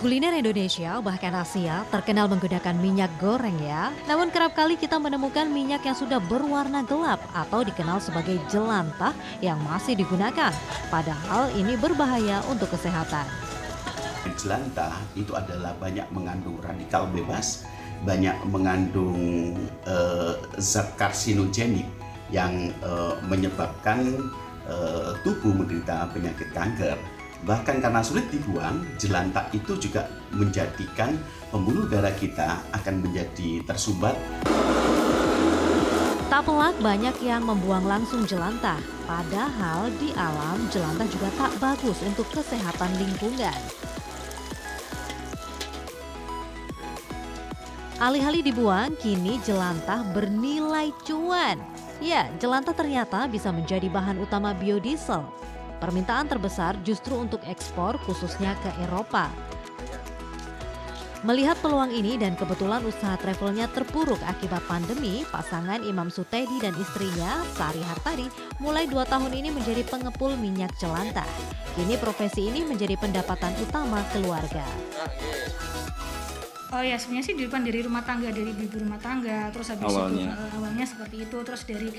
Kuliner Indonesia, bahkan Asia, terkenal menggunakan minyak goreng ya. Namun kerap kali kita menemukan minyak yang sudah berwarna gelap atau dikenal sebagai jelantah yang masih digunakan. Padahal ini berbahaya untuk kesehatan. Jelantah itu adalah banyak mengandung radikal bebas, banyak mengandung uh, zat karsinogenik yang uh, menyebabkan uh, tubuh menderita penyakit kanker. Bahkan karena sulit dibuang, jelantah itu juga menjadikan pembuluh darah kita akan menjadi tersumbat. Tak pelak banyak yang membuang langsung jelantah, padahal di alam jelantah juga tak bagus untuk kesehatan lingkungan. Alih-alih dibuang, kini jelantah bernilai cuan. Ya, jelantah ternyata bisa menjadi bahan utama biodiesel Permintaan terbesar justru untuk ekspor khususnya ke Eropa. Melihat peluang ini dan kebetulan usaha travelnya terpuruk akibat pandemi, pasangan Imam Sutedi dan istrinya, Sari Hartari, mulai dua tahun ini menjadi pengepul minyak jelantah. Kini profesi ini menjadi pendapatan utama keluarga. Oh ya sebenarnya sih di depan dari rumah tangga dari ibu rumah tangga terus habis awalnya. itu uh, awalnya seperti itu terus dari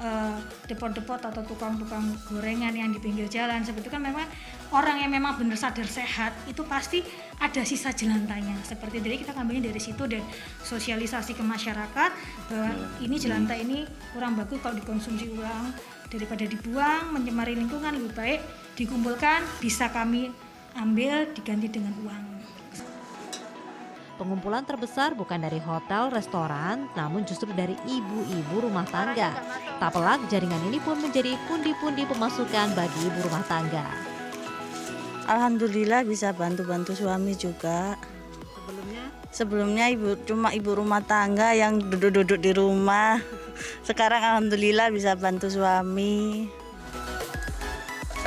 uh, depot-depot atau tukang-tukang gorengan yang di pinggir jalan seperti itu kan memang orang yang memang benar sadar sehat itu pasti ada sisa jelantanya seperti jadi kita ngambilnya dari situ dan sosialisasi ke masyarakat bahwa hmm. ini jelantah ini kurang bagus kalau dikonsumsi ulang daripada dibuang mencemari lingkungan lebih baik dikumpulkan bisa kami ambil diganti dengan uang Pengumpulan terbesar bukan dari hotel, restoran, namun justru dari ibu-ibu rumah tangga. Tak pelak, jaringan ini pun menjadi pundi-pundi pemasukan bagi ibu rumah tangga. Alhamdulillah bisa bantu-bantu suami juga. Sebelumnya? Sebelumnya ibu cuma ibu rumah tangga yang duduk-duduk di rumah. Sekarang alhamdulillah bisa bantu suami.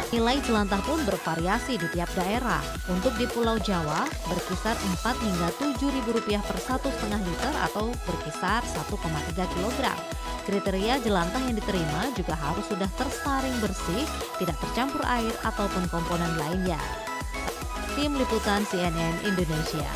Nilai jelantah pun bervariasi di tiap daerah. Untuk di Pulau Jawa berkisar 4 hingga 7 ribu rupiah per satu setengah liter atau berkisar 1,3 kg. Kriteria jelantah yang diterima juga harus sudah tersaring bersih, tidak tercampur air ataupun komponen lainnya. Tim Liputan CNN Indonesia.